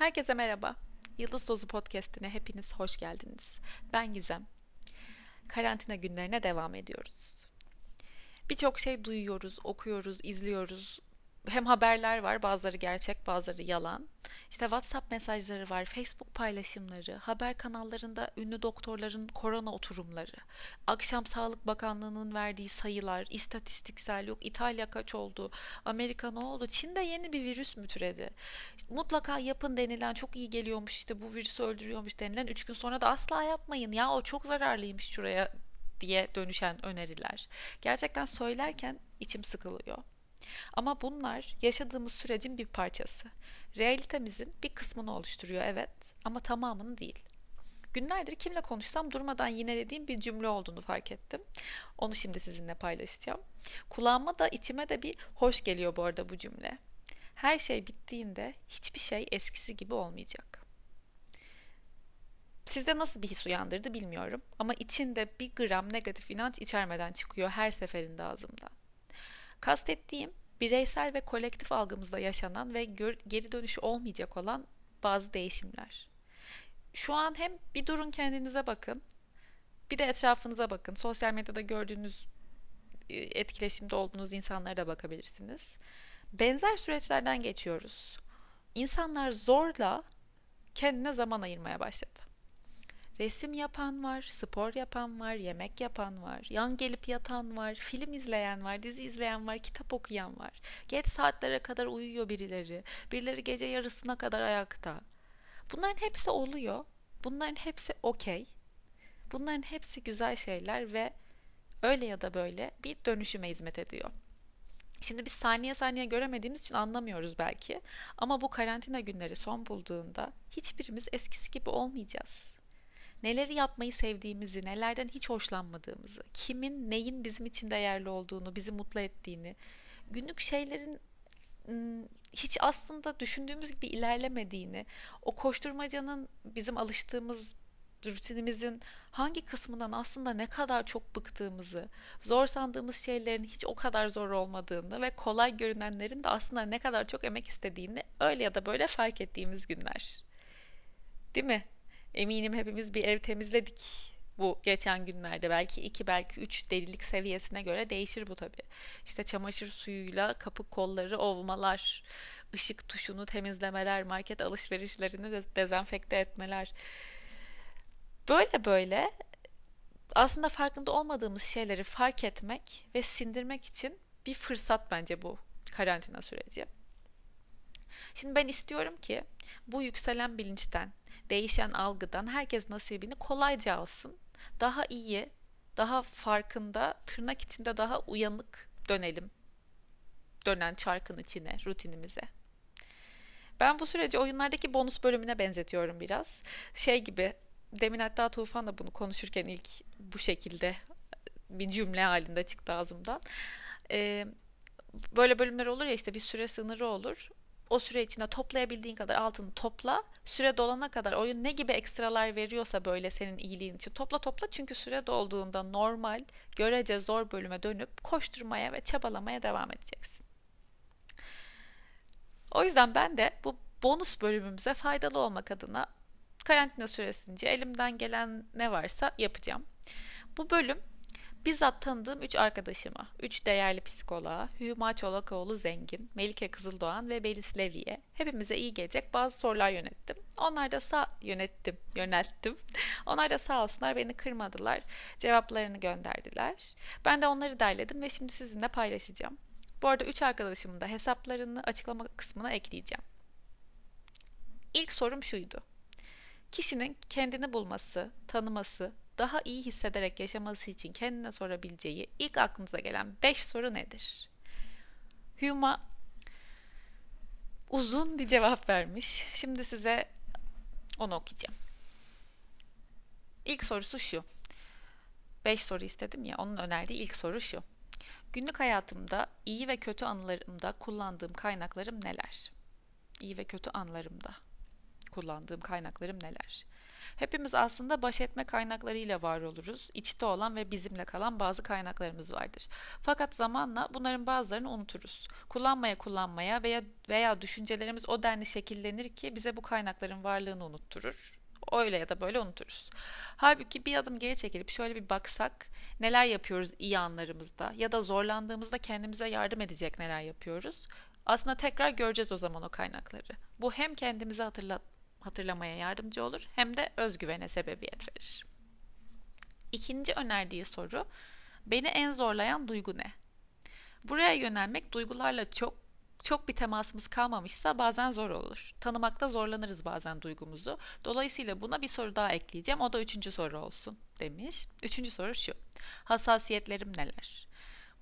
Herkese merhaba. Yıldız Dozu Podcast'ine hepiniz hoş geldiniz. Ben Gizem. Karantina günlerine devam ediyoruz. Birçok şey duyuyoruz, okuyoruz, izliyoruz hem haberler var bazıları gerçek bazıları yalan. İşte WhatsApp mesajları var, Facebook paylaşımları, haber kanallarında ünlü doktorların korona oturumları, akşam Sağlık Bakanlığı'nın verdiği sayılar, istatistiksel yok İtalya kaç oldu, Amerika ne oldu, Çin'de yeni bir virüs mü türedi? İşte mutlaka yapın denilen çok iyi geliyormuş işte bu virüsü öldürüyormuş denilen 3 gün sonra da asla yapmayın ya o çok zararlıymış şuraya diye dönüşen öneriler. Gerçekten söylerken içim sıkılıyor. Ama bunlar yaşadığımız sürecin bir parçası. Realitemizin bir kısmını oluşturuyor evet ama tamamını değil. Günlerdir kimle konuşsam durmadan yinelediğim bir cümle olduğunu fark ettim. Onu şimdi sizinle paylaşacağım. Kulağıma da içime de bir hoş geliyor bu arada bu cümle. Her şey bittiğinde hiçbir şey eskisi gibi olmayacak. Sizde nasıl bir his uyandırdı bilmiyorum ama içinde bir gram negatif inanç içermeden çıkıyor her seferinde ağzımdan. Kastettiğim bireysel ve kolektif algımızda yaşanan ve geri dönüşü olmayacak olan bazı değişimler. Şu an hem bir durun kendinize bakın, bir de etrafınıza bakın. Sosyal medyada gördüğünüz e, etkileşimde olduğunuz insanlara da bakabilirsiniz. Benzer süreçlerden geçiyoruz. İnsanlar zorla kendine zaman ayırmaya başladı. Resim yapan var, spor yapan var, yemek yapan var, yan gelip yatan var, film izleyen var, dizi izleyen var, kitap okuyan var. Geç saatlere kadar uyuyor birileri, birileri gece yarısına kadar ayakta. Bunların hepsi oluyor. Bunların hepsi okey. Bunların hepsi güzel şeyler ve öyle ya da böyle bir dönüşüme hizmet ediyor. Şimdi biz saniye saniye göremediğimiz için anlamıyoruz belki. Ama bu karantina günleri son bulduğunda hiçbirimiz eskisi gibi olmayacağız neleri yapmayı sevdiğimizi, nelerden hiç hoşlanmadığımızı, kimin neyin bizim için değerli olduğunu, bizi mutlu ettiğini, günlük şeylerin hiç aslında düşündüğümüz gibi ilerlemediğini, o koşturmacanın bizim alıştığımız rutinimizin hangi kısmından aslında ne kadar çok bıktığımızı, zor sandığımız şeylerin hiç o kadar zor olmadığını ve kolay görünenlerin de aslında ne kadar çok emek istediğini öyle ya da böyle fark ettiğimiz günler. Değil mi? Eminim hepimiz bir ev temizledik bu geçen günlerde. Belki iki belki üç delilik seviyesine göre değişir bu tabii. İşte çamaşır suyuyla kapı kolları ovmalar, ışık tuşunu temizlemeler, market alışverişlerini de dezenfekte etmeler. Böyle böyle aslında farkında olmadığımız şeyleri fark etmek ve sindirmek için bir fırsat bence bu karantina süreci. Şimdi ben istiyorum ki bu yükselen bilinçten, değişen algıdan herkes nasibini kolayca alsın. Daha iyi, daha farkında, tırnak içinde daha uyanık dönelim. Dönen çarkın içine, rutinimize. Ben bu süreci oyunlardaki bonus bölümüne benzetiyorum biraz. Şey gibi, demin hatta Tufan da bunu konuşurken ilk bu şekilde bir cümle halinde çıktı ağzımdan. Ee, böyle bölümler olur ya işte bir süre sınırı olur o süre içinde toplayabildiğin kadar altını topla. Süre dolana kadar oyun ne gibi ekstralar veriyorsa böyle senin iyiliğin için topla topla. Çünkü süre dolduğunda normal, görece zor bölüme dönüp koşturmaya ve çabalamaya devam edeceksin. O yüzden ben de bu bonus bölümümüze faydalı olmak adına karantina süresince elimden gelen ne varsa yapacağım. Bu bölüm Bizzat tanıdığım 3 arkadaşıma, 3 değerli psikoloğa, Hüma Çolakoğlu Zengin, Melike Kızıldoğan ve Belis Levi'ye hepimize iyi gelecek bazı sorular yönettim. Onlar da sağ yönettim, yönelttim. Onlar da sağ olsunlar beni kırmadılar, cevaplarını gönderdiler. Ben de onları derledim ve şimdi sizinle paylaşacağım. Bu arada 3 arkadaşımın da hesaplarını açıklama kısmına ekleyeceğim. İlk sorum şuydu. Kişinin kendini bulması, tanıması, daha iyi hissederek yaşaması için kendine sorabileceği ilk aklınıza gelen 5 soru nedir? Huma uzun bir cevap vermiş. Şimdi size onu okuyacağım. İlk sorusu şu. 5 soru istedim ya onun önerdiği ilk soru şu. Günlük hayatımda iyi ve kötü anılarımda kullandığım kaynaklarım neler? İyi ve kötü anlarımda kullandığım kaynaklarım neler? Hepimiz aslında baş etme kaynaklarıyla var oluruz. İçte olan ve bizimle kalan bazı kaynaklarımız vardır. Fakat zamanla bunların bazılarını unuturuz. Kullanmaya kullanmaya veya veya düşüncelerimiz o denli şekillenir ki bize bu kaynakların varlığını unutturur. Öyle ya da böyle unuturuz. Halbuki bir adım geri çekilip şöyle bir baksak neler yapıyoruz iyi anlarımızda ya da zorlandığımızda kendimize yardım edecek neler yapıyoruz. Aslında tekrar göreceğiz o zaman o kaynakları. Bu hem kendimizi hatırlat hatırlamaya yardımcı olur hem de özgüvene sebebiyet verir. İkinci önerdiği soru beni en zorlayan duygu ne? Buraya yönelmek duygularla çok çok bir temasımız kalmamışsa bazen zor olur. Tanımakta zorlanırız bazen duygumuzu. Dolayısıyla buna bir soru daha ekleyeceğim. O da üçüncü soru olsun demiş. Üçüncü soru şu. Hassasiyetlerim neler?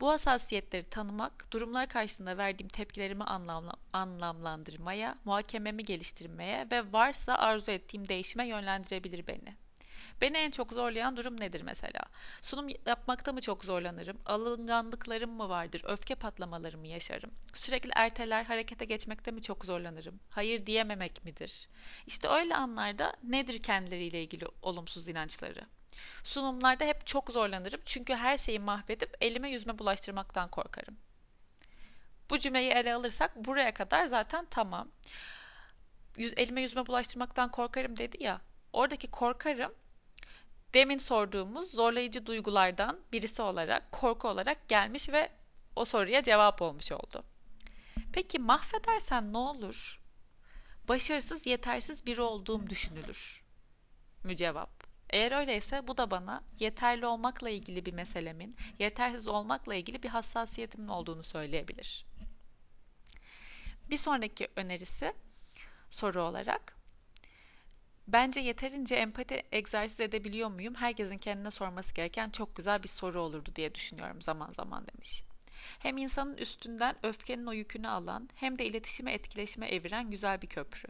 Bu hassasiyetleri tanımak, durumlar karşısında verdiğim tepkilerimi anlamla, anlamlandırmaya, muhakememi geliştirmeye ve varsa arzu ettiğim değişime yönlendirebilir beni. Beni en çok zorlayan durum nedir mesela? Sunum yapmakta mı çok zorlanırım? Alınganlıklarım mı vardır? Öfke patlamalarımı yaşarım? Sürekli erteler, harekete geçmekte mi çok zorlanırım? Hayır diyememek midir? İşte öyle anlarda nedir kendileriyle ilgili olumsuz inançları? Sunumlarda hep çok zorlanırım çünkü her şeyi mahvedip elime yüzme bulaştırmaktan korkarım. Bu cümleyi ele alırsak buraya kadar zaten tamam. Yüz, elime yüzme bulaştırmaktan korkarım dedi ya. Oradaki korkarım demin sorduğumuz zorlayıcı duygulardan birisi olarak, korku olarak gelmiş ve o soruya cevap olmuş oldu. Peki mahvedersen ne olur? Başarısız, yetersiz biri olduğum düşünülür. Mücevap. Eğer öyleyse bu da bana yeterli olmakla ilgili bir meselemin, yetersiz olmakla ilgili bir hassasiyetimin olduğunu söyleyebilir. Bir sonraki önerisi soru olarak Bence yeterince empati egzersiz edebiliyor muyum? Herkesin kendine sorması gereken çok güzel bir soru olurdu diye düşünüyorum zaman zaman demiş. Hem insanın üstünden öfkenin o yükünü alan hem de iletişime etkileşime eviren güzel bir köprü.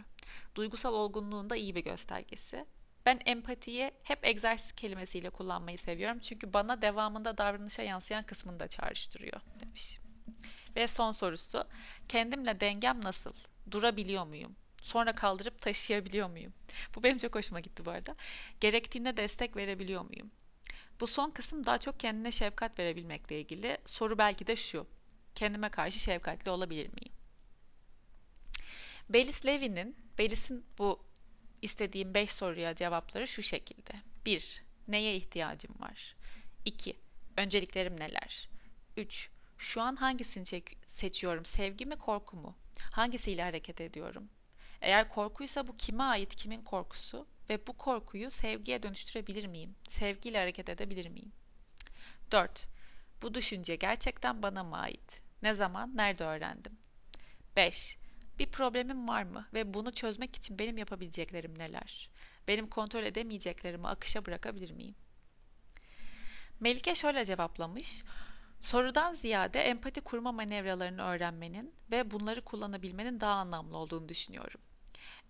Duygusal olgunluğun da iyi bir göstergesi. Ben empatiyi hep egzersiz kelimesiyle kullanmayı seviyorum. Çünkü bana devamında davranışa yansıyan kısmını da çağrıştırıyor demiş. Ve son sorusu. Kendimle dengem nasıl? Durabiliyor muyum? Sonra kaldırıp taşıyabiliyor muyum? Bu benim çok hoşuma gitti bu arada. Gerektiğinde destek verebiliyor muyum? Bu son kısım daha çok kendine şefkat verebilmekle ilgili. Soru belki de şu. Kendime karşı şefkatli olabilir miyim? Belis Levy'nin, Belis'in bu istediğim 5 soruya cevapları şu şekilde. 1. Neye ihtiyacım var? 2. Önceliklerim neler? 3. Şu an hangisini seçiyorum? Sevgi mi korku mu? Hangisiyle hareket ediyorum? Eğer korkuysa bu kime ait, kimin korkusu? Ve bu korkuyu sevgiye dönüştürebilir miyim? Sevgiyle hareket edebilir miyim? 4. Bu düşünce gerçekten bana mı ait? Ne zaman, nerede öğrendim? 5. Bir problemim var mı ve bunu çözmek için benim yapabileceklerim neler? Benim kontrol edemeyeceklerimi akışa bırakabilir miyim? Melike şöyle cevaplamış. Sorudan ziyade empati kurma manevralarını öğrenmenin ve bunları kullanabilmenin daha anlamlı olduğunu düşünüyorum.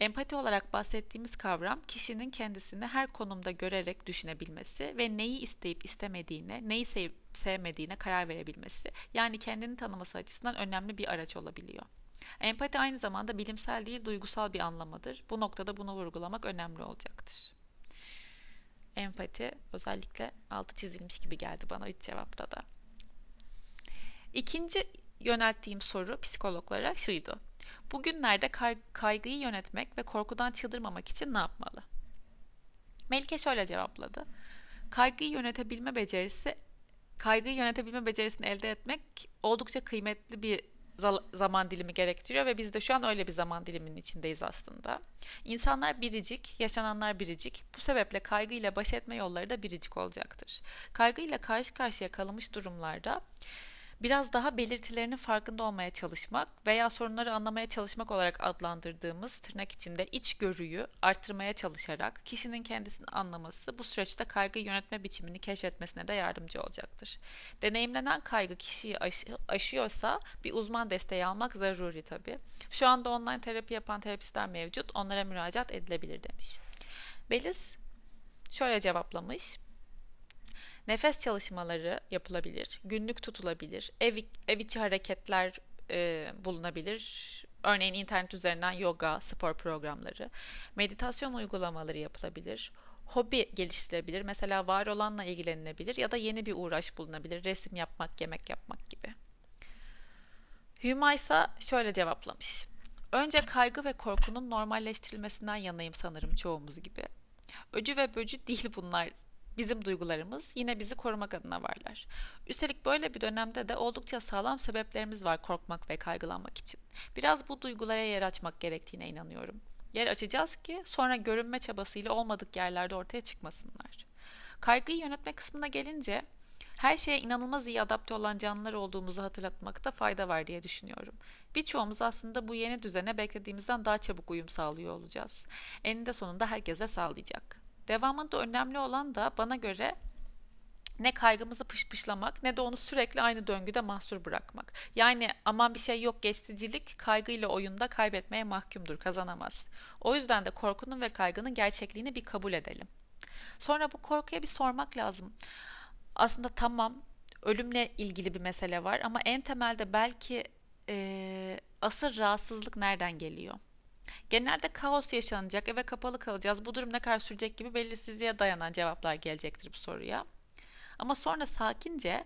Empati olarak bahsettiğimiz kavram kişinin kendisini her konumda görerek düşünebilmesi ve neyi isteyip istemediğine, neyi sevip sevmediğine karar verebilmesi. Yani kendini tanıması açısından önemli bir araç olabiliyor. Empati aynı zamanda bilimsel değil duygusal bir anlamadır. Bu noktada bunu vurgulamak önemli olacaktır. Empati özellikle altı çizilmiş gibi geldi bana üç cevapta da. İkinci yönelttiğim soru psikologlara şuydu. Bugünlerde kay- kaygıyı yönetmek ve korkudan çıldırmamak için ne yapmalı? Melike şöyle cevapladı. Kaygıyı yönetebilme becerisi kaygıyı yönetebilme becerisini elde etmek oldukça kıymetli bir zaman dilimi gerektiriyor ve biz de şu an öyle bir zaman diliminin içindeyiz aslında. İnsanlar biricik, yaşananlar biricik. Bu sebeple kaygıyla baş etme yolları da biricik olacaktır. Kaygıyla karşı karşıya kalmış durumlarda biraz daha belirtilerinin farkında olmaya çalışmak veya sorunları anlamaya çalışmak olarak adlandırdığımız tırnak içinde içgörüyü arttırmaya çalışarak kişinin kendisini anlaması bu süreçte kaygı yönetme biçimini keşfetmesine de yardımcı olacaktır. Deneyimlenen kaygı kişiyi aşı, aşıyorsa bir uzman desteği almak zaruri tabi. Şu anda online terapi yapan terapistler mevcut. Onlara müracaat edilebilir demiş. Beliz şöyle cevaplamış. Nefes çalışmaları yapılabilir, günlük tutulabilir, ev, ev içi hareketler e, bulunabilir. Örneğin internet üzerinden yoga, spor programları, meditasyon uygulamaları yapılabilir. Hobi geliştirebilir. Mesela var olanla ilgilenilebilir ya da yeni bir uğraş bulunabilir. Resim yapmak, yemek yapmak gibi. Hüma ise şöyle cevaplamış. Önce kaygı ve korkunun normalleştirilmesinden yanayım sanırım çoğumuz gibi. Öcü ve böcü değil bunlar bizim duygularımız yine bizi korumak adına varlar. Üstelik böyle bir dönemde de oldukça sağlam sebeplerimiz var korkmak ve kaygılanmak için. Biraz bu duygulara yer açmak gerektiğine inanıyorum. Yer açacağız ki sonra görünme çabasıyla olmadık yerlerde ortaya çıkmasınlar. Kaygıyı yönetme kısmına gelince her şeye inanılmaz iyi adapte olan canlılar olduğumuzu hatırlatmakta fayda var diye düşünüyorum. Birçoğumuz aslında bu yeni düzene beklediğimizden daha çabuk uyum sağlıyor olacağız. Eninde sonunda herkese sağlayacak. Devamında önemli olan da bana göre ne kaygımızı pışpışlamak ne de onu sürekli aynı döngüde mahsur bırakmak. Yani aman bir şey yok geçticilik kaygıyla oyunda kaybetmeye mahkumdur kazanamaz. O yüzden de korkunun ve kaygının gerçekliğini bir kabul edelim. Sonra bu korkuya bir sormak lazım. Aslında tamam ölümle ilgili bir mesele var ama en temelde belki e, asıl rahatsızlık nereden geliyor? Genelde kaos yaşanacak, eve kapalı kalacağız, bu durum ne kadar sürecek gibi belirsizliğe dayanan cevaplar gelecektir bu soruya. Ama sonra sakince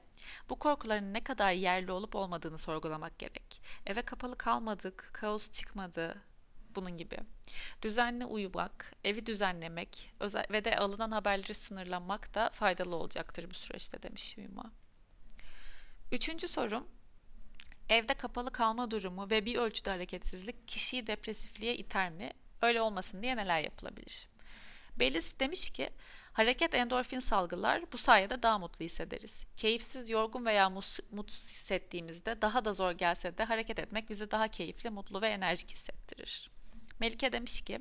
bu korkuların ne kadar yerli olup olmadığını sorgulamak gerek. Eve kapalı kalmadık, kaos çıkmadı, bunun gibi. Düzenli uyumak, evi düzenlemek ve de alınan haberleri sınırlamak da faydalı olacaktır bu süreçte demiş Hüma. Üçüncü sorum, Evde kapalı kalma durumu ve bir ölçüde hareketsizlik kişiyi depresifliğe iter mi? Öyle olmasın diye neler yapılabilir? Bellis demiş ki, hareket endorfin salgılar, bu sayede daha mutlu hissederiz. Keyifsiz, yorgun veya mutsuz hissettiğimizde daha da zor gelse de hareket etmek bizi daha keyifli, mutlu ve enerjik hissettirir. Melike demiş ki,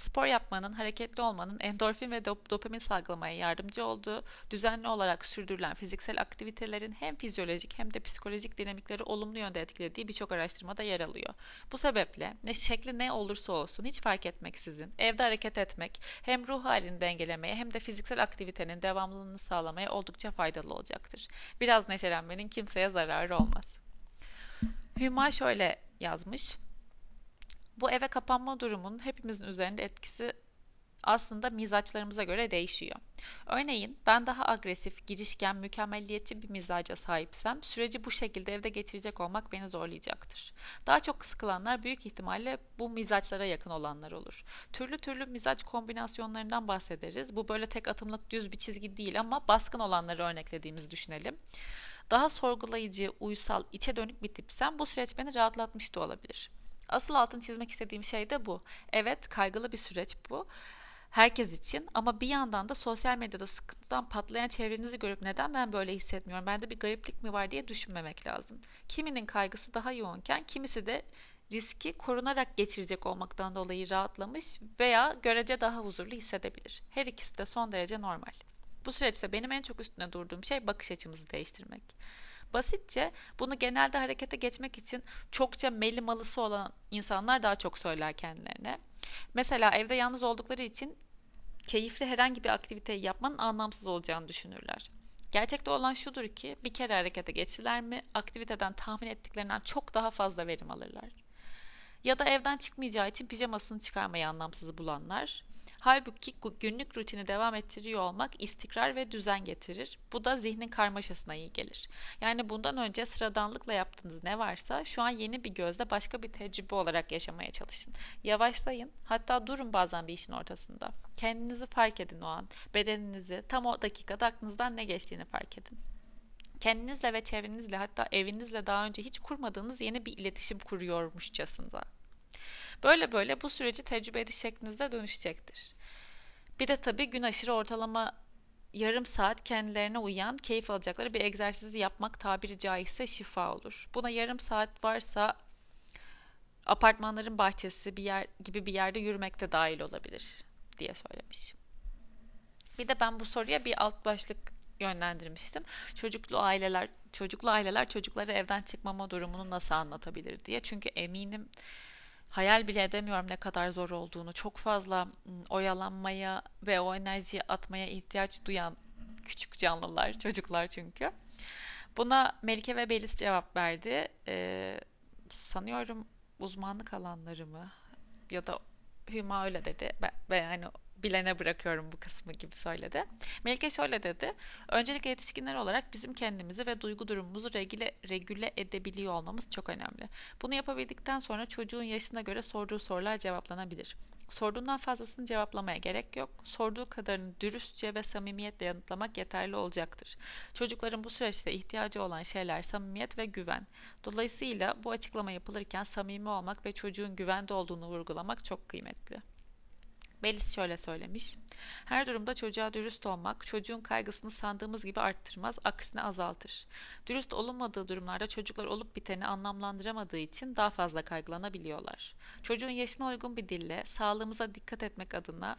spor yapmanın, hareketli olmanın endorfin ve dopamin salgılamaya yardımcı olduğu, düzenli olarak sürdürülen fiziksel aktivitelerin hem fizyolojik hem de psikolojik dinamikleri olumlu yönde etkilediği birçok araştırmada yer alıyor. Bu sebeple ne şekli ne olursa olsun hiç fark etmeksizin evde hareket etmek hem ruh halini dengelemeye hem de fiziksel aktivitenin devamlılığını sağlamaya oldukça faydalı olacaktır. Biraz neşelenmenin kimseye zararı olmaz. Hüma şöyle yazmış. Bu eve kapanma durumunun hepimizin üzerinde etkisi aslında mizaçlarımıza göre değişiyor. Örneğin ben daha agresif, girişken, mükemmelliyetçi bir mizaca sahipsem süreci bu şekilde evde geçirecek olmak beni zorlayacaktır. Daha çok sıkılanlar büyük ihtimalle bu mizaçlara yakın olanlar olur. Türlü türlü mizaç kombinasyonlarından bahsederiz. Bu böyle tek atımlık düz bir çizgi değil ama baskın olanları örneklediğimizi düşünelim. Daha sorgulayıcı, uysal, içe dönük bir tipsem bu süreç beni rahatlatmış da olabilir. Asıl altını çizmek istediğim şey de bu. Evet kaygılı bir süreç bu herkes için ama bir yandan da sosyal medyada sıkıntıdan patlayan çevrenizi görüp neden ben böyle hissetmiyorum, bende bir gariplik mi var diye düşünmemek lazım. Kiminin kaygısı daha yoğunken kimisi de riski korunarak geçirecek olmaktan dolayı rahatlamış veya görece daha huzurlu hissedebilir. Her ikisi de son derece normal. Bu süreçte benim en çok üstüne durduğum şey bakış açımızı değiştirmek. Basitçe bunu genelde harekete geçmek için çokça meli malısı olan insanlar daha çok söyler kendilerine. Mesela evde yalnız oldukları için keyifli herhangi bir aktiviteyi yapmanın anlamsız olacağını düşünürler. Gerçekte olan şudur ki bir kere harekete geçtiler mi aktiviteden tahmin ettiklerinden çok daha fazla verim alırlar ya da evden çıkmayacağı için pijamasını çıkarmayı anlamsız bulanlar. Halbuki günlük rutini devam ettiriyor olmak istikrar ve düzen getirir. Bu da zihnin karmaşasına iyi gelir. Yani bundan önce sıradanlıkla yaptığınız ne varsa şu an yeni bir gözle başka bir tecrübe olarak yaşamaya çalışın. Yavaşlayın. Hatta durun bazen bir işin ortasında. Kendinizi fark edin o an. Bedeninizi tam o dakikada aklınızdan ne geçtiğini fark edin kendinizle ve çevrenizle hatta evinizle daha önce hiç kurmadığınız yeni bir iletişim kuruyormuşçasına. Böyle böyle bu süreci tecrübe ediş şeklinizde dönüşecektir. Bir de tabii gün aşırı ortalama yarım saat kendilerine uyan, keyif alacakları bir egzersizi yapmak tabiri caizse şifa olur. Buna yarım saat varsa apartmanların bahçesi bir yer gibi bir yerde yürümek de dahil olabilir diye söylemiş. Bir de ben bu soruya bir alt başlık yönlendirmiştim. Çocuklu aileler, çocuklu aileler çocukları evden çıkmama durumunu nasıl anlatabilir diye. Çünkü eminim hayal bile edemiyorum ne kadar zor olduğunu. Çok fazla oyalanmaya ve o enerjiyi atmaya ihtiyaç duyan küçük canlılar, çocuklar çünkü. Buna Melike ve Belis cevap verdi. Ee, sanıyorum uzmanlık alanlarımı ya da Hüma öyle dedi ve yani bilene bırakıyorum bu kısmı gibi söyledi. Melike şöyle dedi. Öncelikle yetişkinler olarak bizim kendimizi ve duygu durumumuzu regüle, regüle edebiliyor olmamız çok önemli. Bunu yapabildikten sonra çocuğun yaşına göre sorduğu sorular cevaplanabilir. Sorduğundan fazlasını cevaplamaya gerek yok. Sorduğu kadarını dürüstçe ve samimiyetle yanıtlamak yeterli olacaktır. Çocukların bu süreçte ihtiyacı olan şeyler samimiyet ve güven. Dolayısıyla bu açıklama yapılırken samimi olmak ve çocuğun güvende olduğunu vurgulamak çok kıymetli. Melis şöyle söylemiş. Her durumda çocuğa dürüst olmak çocuğun kaygısını sandığımız gibi arttırmaz, aksine azaltır. Dürüst olunmadığı durumlarda çocuklar olup biteni anlamlandıramadığı için daha fazla kaygılanabiliyorlar. Çocuğun yaşına uygun bir dille sağlığımıza dikkat etmek adına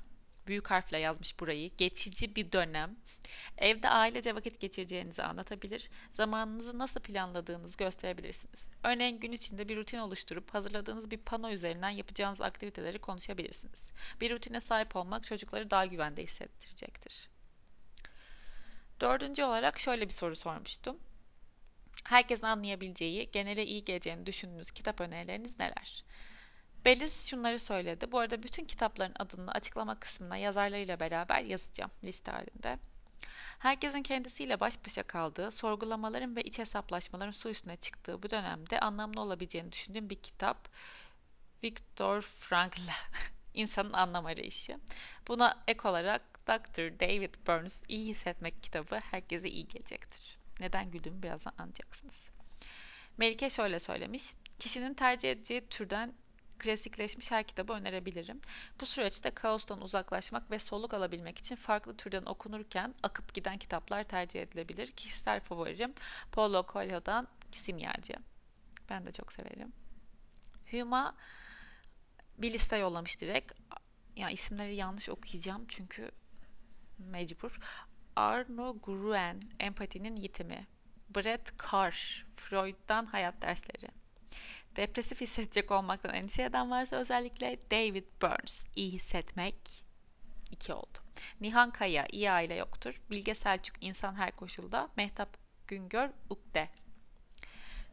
büyük harfle yazmış burayı. Geçici bir dönem. Evde ailece vakit geçireceğinizi anlatabilir. Zamanınızı nasıl planladığınızı gösterebilirsiniz. Örneğin gün içinde bir rutin oluşturup hazırladığınız bir pano üzerinden yapacağınız aktiviteleri konuşabilirsiniz. Bir rutine sahip olmak çocukları daha güvende hissettirecektir. Dördüncü olarak şöyle bir soru sormuştum. Herkesin anlayabileceği, genele iyi geleceğini düşündüğünüz kitap önerileriniz neler? Beliz şunları söyledi. Bu arada bütün kitapların adını açıklama kısmına yazarlarıyla beraber yazacağım liste halinde. Herkesin kendisiyle baş başa kaldığı, sorgulamaların ve iç hesaplaşmaların su üstüne çıktığı bu dönemde anlamlı olabileceğini düşündüğüm bir kitap. Viktor Frankl, İnsanın Anlam Arayışı. Buna ek olarak Dr. David Burns İyi Hissetmek kitabı herkese iyi gelecektir. Neden güldüğümü birazdan anlayacaksınız. Melike şöyle söylemiş. Kişinin tercih edeceği türden klasikleşmiş her kitabı önerebilirim. Bu süreçte kaostan uzaklaşmak ve soluk alabilmek için farklı türden okunurken akıp giden kitaplar tercih edilebilir. Kişisel favorim Paulo Coelho'dan Simyacı. Ben de çok severim. Huma bir liste yollamış direkt. Ya isimleri yanlış okuyacağım çünkü mecbur. Arno Gruen, Empatinin Yitimi. Brett Carr, Freud'dan Hayat Dersleri. Depresif hissedecek olmaktan endişe eden varsa özellikle David Burns, iyi hissetmek iki oldu. Nihan Kaya, iyi aile yoktur. Bilge Selçuk, insan her koşulda. Mehtap Güngör, Ukde.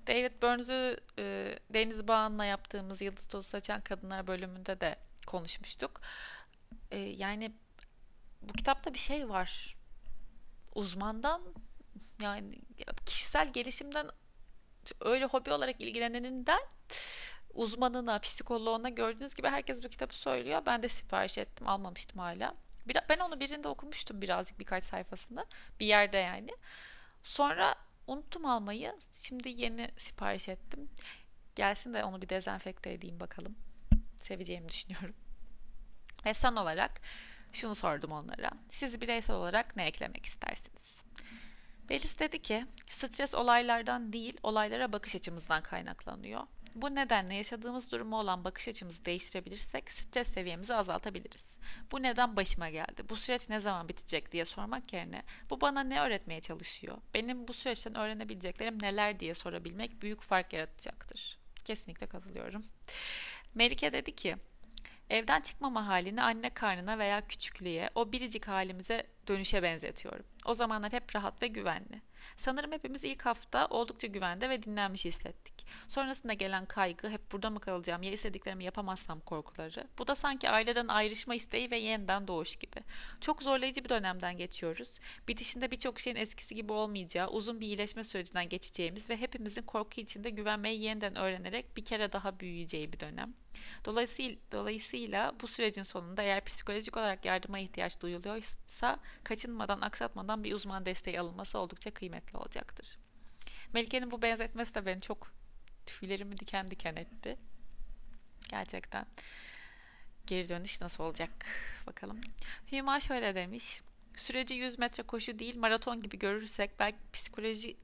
David Burns'ü e, Deniz Bağan'la yaptığımız Yıldız Tozu Saçan Kadınlar bölümünde de konuşmuştuk. E, yani bu kitapta bir şey var. Uzmandan yani kişisel gelişimden öyle hobi olarak ilgileneninden uzmanına, psikoloğuna gördüğünüz gibi herkes bu kitabı söylüyor. Ben de sipariş ettim, almamıştım hala. Ben onu birinde okumuştum birazcık birkaç sayfasını. Bir yerde yani. Sonra unuttum almayı. Şimdi yeni sipariş ettim. Gelsin de onu bir dezenfekte edeyim bakalım. Seveceğimi düşünüyorum. Ve son olarak şunu sordum onlara. Siz bireysel olarak ne eklemek istersiniz? Belis dedi ki, stres olaylardan değil, olaylara bakış açımızdan kaynaklanıyor. Bu nedenle yaşadığımız duruma olan bakış açımızı değiştirebilirsek stres seviyemizi azaltabiliriz. Bu neden başıma geldi? Bu süreç ne zaman bitecek diye sormak yerine bu bana ne öğretmeye çalışıyor? Benim bu süreçten öğrenebileceklerim neler diye sorabilmek büyük fark yaratacaktır. Kesinlikle katılıyorum. Melike dedi ki Evden çıkmama halini anne karnına veya küçüklüğe, o biricik halimize dönüşe benzetiyorum. O zamanlar hep rahat ve güvenli. Sanırım hepimiz ilk hafta oldukça güvende ve dinlenmiş hissettik. Sonrasında gelen kaygı, hep burada mı kalacağım, ya istediklerimi yapamazsam korkuları. Bu da sanki aileden ayrışma isteği ve yeniden doğuş gibi. Çok zorlayıcı bir dönemden geçiyoruz. Bitişinde birçok şeyin eskisi gibi olmayacağı, uzun bir iyileşme sürecinden geçeceğimiz ve hepimizin korku içinde güvenmeyi yeniden öğrenerek bir kere daha büyüyeceği bir dönem. Dolayısıyla, dolayısıyla bu sürecin sonunda eğer psikolojik olarak yardıma ihtiyaç duyuluyorsa kaçınmadan, aksatmadan bir uzman desteği alınması oldukça kıymetli olacaktır. Melike'nin bu benzetmesi de beni çok tüylerimi diken diken etti. Gerçekten geri dönüş nasıl olacak bakalım. Hüma şöyle demiş. Süreci 100 metre koşu değil maraton gibi görürsek belki psikoloji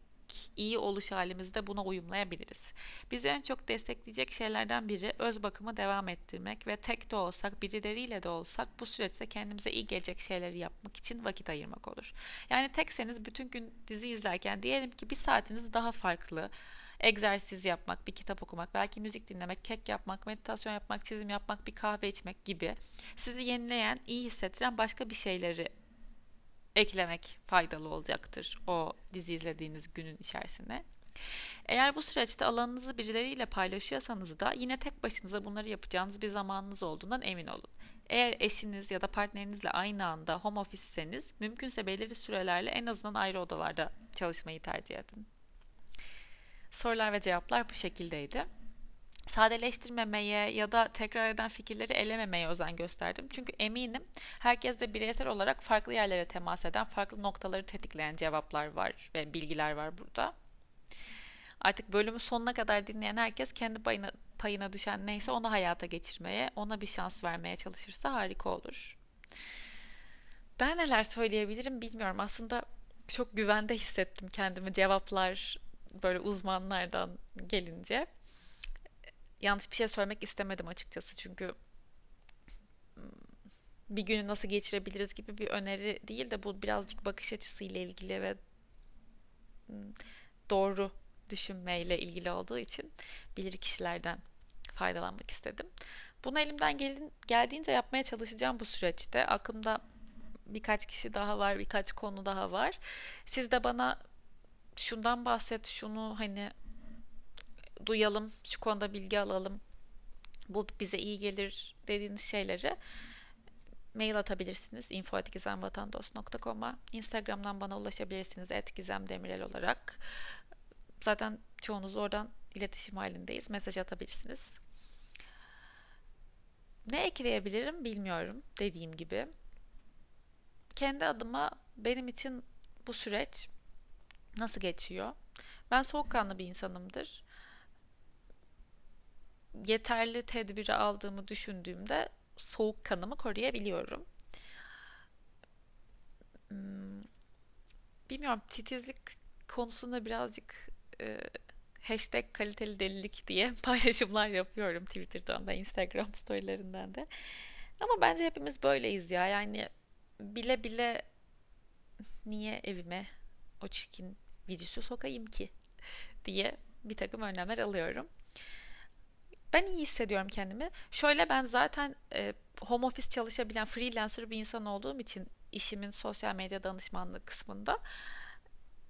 iyi oluş halimizde buna uyumlayabiliriz. Bizi en çok destekleyecek şeylerden biri öz bakımı devam ettirmek ve tek de olsak birileriyle de olsak bu süreçte kendimize iyi gelecek şeyleri yapmak için vakit ayırmak olur. Yani tekseniz bütün gün dizi izlerken diyelim ki bir saatiniz daha farklı egzersiz yapmak, bir kitap okumak, belki müzik dinlemek, kek yapmak, meditasyon yapmak, çizim yapmak, bir kahve içmek gibi sizi yenileyen, iyi hissettiren başka bir şeyleri eklemek faydalı olacaktır o dizi izlediğiniz günün içerisine. Eğer bu süreçte alanınızı birileriyle paylaşıyorsanız da yine tek başınıza bunları yapacağınız bir zamanınız olduğundan emin olun. Eğer eşiniz ya da partnerinizle aynı anda home office'seniz mümkünse belirli sürelerle en azından ayrı odalarda çalışmayı tercih edin. Sorular ve cevaplar bu şekildeydi. Sadeleştirmemeye ya da tekrar eden fikirleri elememeye özen gösterdim. Çünkü eminim herkes de bireysel olarak farklı yerlere temas eden, farklı noktaları tetikleyen cevaplar var ve bilgiler var burada. Artık bölümü sonuna kadar dinleyen herkes kendi payına, payına düşen neyse onu hayata geçirmeye, ona bir şans vermeye çalışırsa harika olur. Ben neler söyleyebilirim bilmiyorum. Aslında çok güvende hissettim kendimi cevaplar böyle uzmanlardan gelince. Yanlış bir şey söylemek istemedim açıkçası çünkü bir günü nasıl geçirebiliriz gibi bir öneri değil de bu birazcık bakış açısıyla ilgili ve doğru düşünmeyle ilgili olduğu için bilir kişilerden faydalanmak istedim. Bunu elimden gelin, geldiğince yapmaya çalışacağım bu süreçte. Aklımda birkaç kişi daha var, birkaç konu daha var. Siz de bana şundan bahset, şunu hani duyalım, şu konuda bilgi alalım. Bu bize iyi gelir dediğiniz şeyleri mail atabilirsiniz info.gizemvatandos.com'a Instagram'dan bana ulaşabilirsiniz etgizemdemirel olarak. Zaten çoğunuz oradan iletişim halindeyiz. Mesaj atabilirsiniz. Ne ekleyebilirim bilmiyorum dediğim gibi. Kendi adıma benim için bu süreç nasıl geçiyor? Ben soğukkanlı bir insanımdır. Yeterli tedbiri aldığımı düşündüğümde soğukkanımı koruyabiliyorum. Hmm, bilmiyorum titizlik konusunda birazcık e, hashtag kaliteli delilik diye paylaşımlar yapıyorum Twitter'dan da Instagram storylerinden de. Ama bence hepimiz böyleyiz ya. Yani bile bile niye evime o çirkin virüsü sokayım ki diye bir takım önlemler alıyorum. Ben iyi hissediyorum kendimi. Şöyle ben zaten e, home office çalışabilen freelancer bir insan olduğum için işimin sosyal medya danışmanlığı kısmında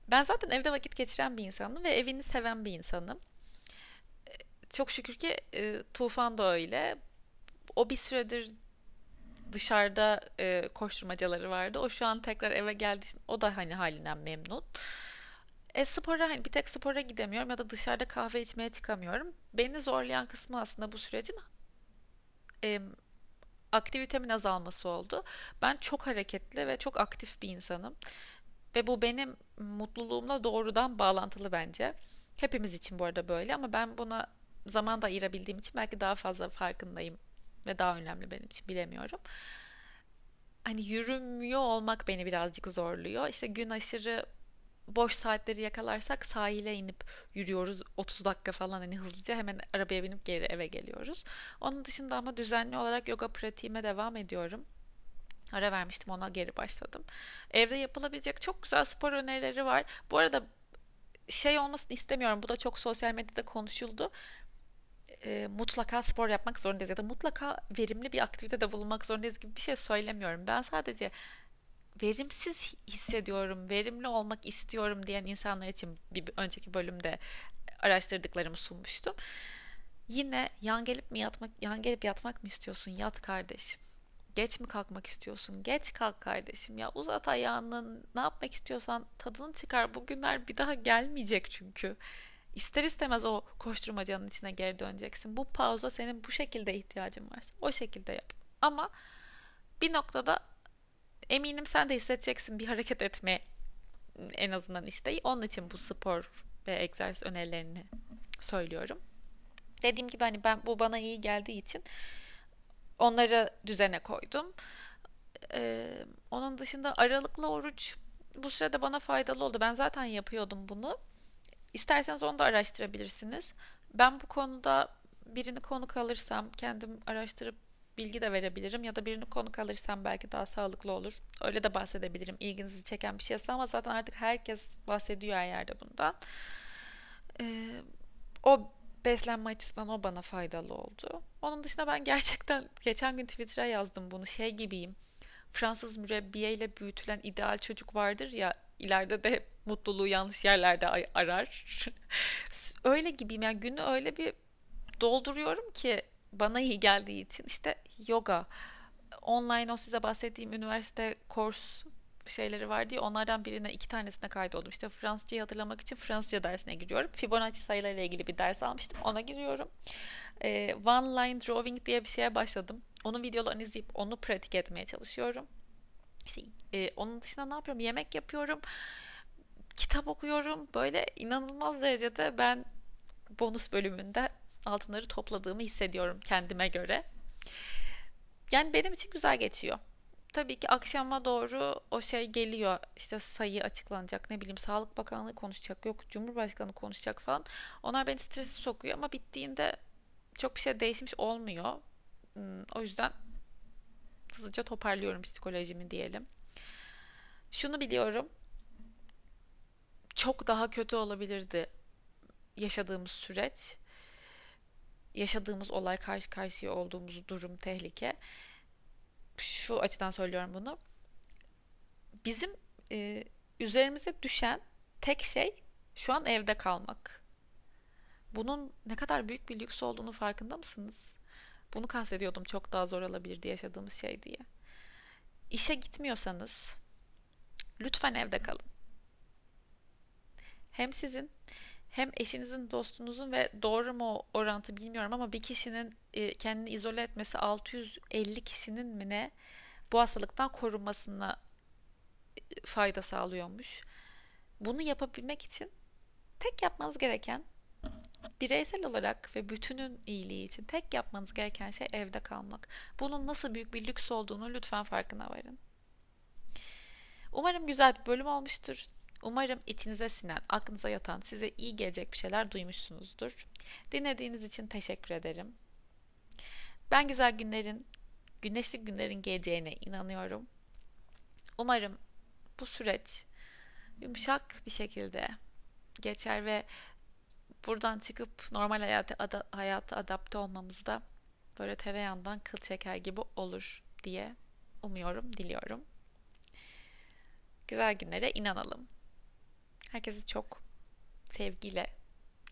ben zaten evde vakit geçiren bir insanım ve evini seven bir insanım. Çok şükür ki e, Tufan da öyle. O bir süredir dışarıda e, koşturmacaları vardı. O şu an tekrar eve geldi. O da hani halinden memnun. E spora hani bir tek spora gidemiyorum ya da dışarıda kahve içmeye çıkamıyorum. Beni zorlayan kısmı aslında bu sürecin e, aktivitemin azalması oldu. Ben çok hareketli ve çok aktif bir insanım. Ve bu benim mutluluğumla doğrudan bağlantılı bence. Hepimiz için bu arada böyle ama ben buna zaman da ayırabildiğim için belki daha fazla farkındayım ve daha önemli benim için bilemiyorum. Hani yürümüyor olmak beni birazcık zorluyor. İşte gün aşırı boş saatleri yakalarsak sahile inip yürüyoruz 30 dakika falan hani hızlıca hemen arabaya binip geri eve geliyoruz. Onun dışında ama düzenli olarak yoga pratiğime devam ediyorum. Ara vermiştim ona geri başladım. Evde yapılabilecek çok güzel spor önerileri var. Bu arada şey olmasını istemiyorum. Bu da çok sosyal medyada konuşuldu. E, mutlaka spor yapmak zorundayız ya da mutlaka verimli bir aktivitede bulunmak zorundayız gibi bir şey söylemiyorum. Ben sadece verimsiz hissediyorum, verimli olmak istiyorum diyen insanlar için bir önceki bölümde araştırdıklarımı sunmuştum. Yine yan gelip mi yatmak, yan gelip yatmak mı istiyorsun? Yat kardeşim. Geç mi kalkmak istiyorsun? Geç kalk kardeşim. Ya uzat ayağını. Ne yapmak istiyorsan tadını çıkar. Bugünler bir daha gelmeyecek çünkü. İster istemez o koşturmacanın içine geri döneceksin. Bu pauza senin bu şekilde ihtiyacın varsa o şekilde yap. Ama bir noktada eminim sen de hissedeceksin bir hareket etme en azından isteği. Onun için bu spor ve egzersiz önerilerini söylüyorum. Dediğim gibi hani ben bu bana iyi geldiği için onları düzene koydum. Ee, onun dışında aralıklı oruç bu sürede bana faydalı oldu. Ben zaten yapıyordum bunu. İsterseniz onu da araştırabilirsiniz. Ben bu konuda birini konuk alırsam kendim araştırıp bilgi de verebilirim ya da birini konuk alırsam belki daha sağlıklı olur. Öyle de bahsedebilirim. İlginizi çeken bir şeyse ama zaten artık herkes bahsediyor her yerde bundan. Ee, o beslenme açısından o bana faydalı oldu. Onun dışında ben gerçekten geçen gün Twitter'a yazdım bunu şey gibiyim. Fransız mürebbiyeyle büyütülen ideal çocuk vardır ya ileride de mutluluğu yanlış yerlerde arar. öyle gibiyim yani günü öyle bir dolduruyorum ki bana iyi geldiği için işte yoga online o size bahsettiğim üniversite kurs şeyleri var diye onlardan birine iki tanesine kaydoldum. İşte Fransızcayı hatırlamak için Fransızca dersine giriyorum. Fibonacci sayılarıyla ilgili bir ders almıştım. Ona giriyorum. Ee, one line drawing diye bir şeye başladım. Onun videolarını izleyip onu pratik etmeye çalışıyorum. İşte e, onun dışında ne yapıyorum? Yemek yapıyorum. Kitap okuyorum. Böyle inanılmaz derecede ben bonus bölümünde altınları topladığımı hissediyorum kendime göre. Yani benim için güzel geçiyor. Tabii ki akşama doğru o şey geliyor. İşte sayı açıklanacak. Ne bileyim Sağlık Bakanlığı konuşacak. Yok Cumhurbaşkanı konuşacak falan. Onlar beni stresi sokuyor ama bittiğinde çok bir şey değişmiş olmuyor. Hmm, o yüzden hızlıca toparlıyorum psikolojimi diyelim. Şunu biliyorum. Çok daha kötü olabilirdi yaşadığımız süreç. Yaşadığımız olay karşı karşıya olduğumuz durum tehlike. Şu açıdan söylüyorum bunu. Bizim e, üzerimize düşen tek şey şu an evde kalmak. Bunun ne kadar büyük bir lüks olduğunu farkında mısınız? Bunu kastediyordum çok daha zor olabilirdi yaşadığımız şey diye. İşe gitmiyorsanız lütfen evde kalın. Hem sizin hem eşinizin, dostunuzun ve doğru mu orantı bilmiyorum ama bir kişinin e, kendini izole etmesi 650 kişinin mi ne bu hastalıktan korunmasına e, fayda sağlıyormuş. Bunu yapabilmek için tek yapmanız gereken bireysel olarak ve bütünün iyiliği için tek yapmanız gereken şey evde kalmak. Bunun nasıl büyük bir lüks olduğunu lütfen farkına varın. Umarım güzel bir bölüm olmuştur. Umarım içinize sinen, aklınıza yatan, size iyi gelecek bir şeyler duymuşsunuzdur. Dinlediğiniz için teşekkür ederim. Ben güzel günlerin, güneşli günlerin geleceğine inanıyorum. Umarım bu süreç yumuşak bir şekilde geçer ve buradan çıkıp normal hayata, ada, hayata adapte olmamızda böyle tereyağından kıl çeker gibi olur diye umuyorum, diliyorum. Güzel günlere inanalım. Herkesi çok sevgiyle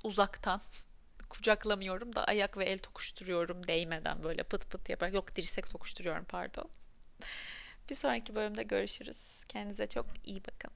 uzaktan kucaklamıyorum da ayak ve el tokuşturuyorum değmeden böyle pıt pıt yaparak. Yok dirsek tokuşturuyorum pardon. Bir sonraki bölümde görüşürüz. Kendinize çok iyi bakın.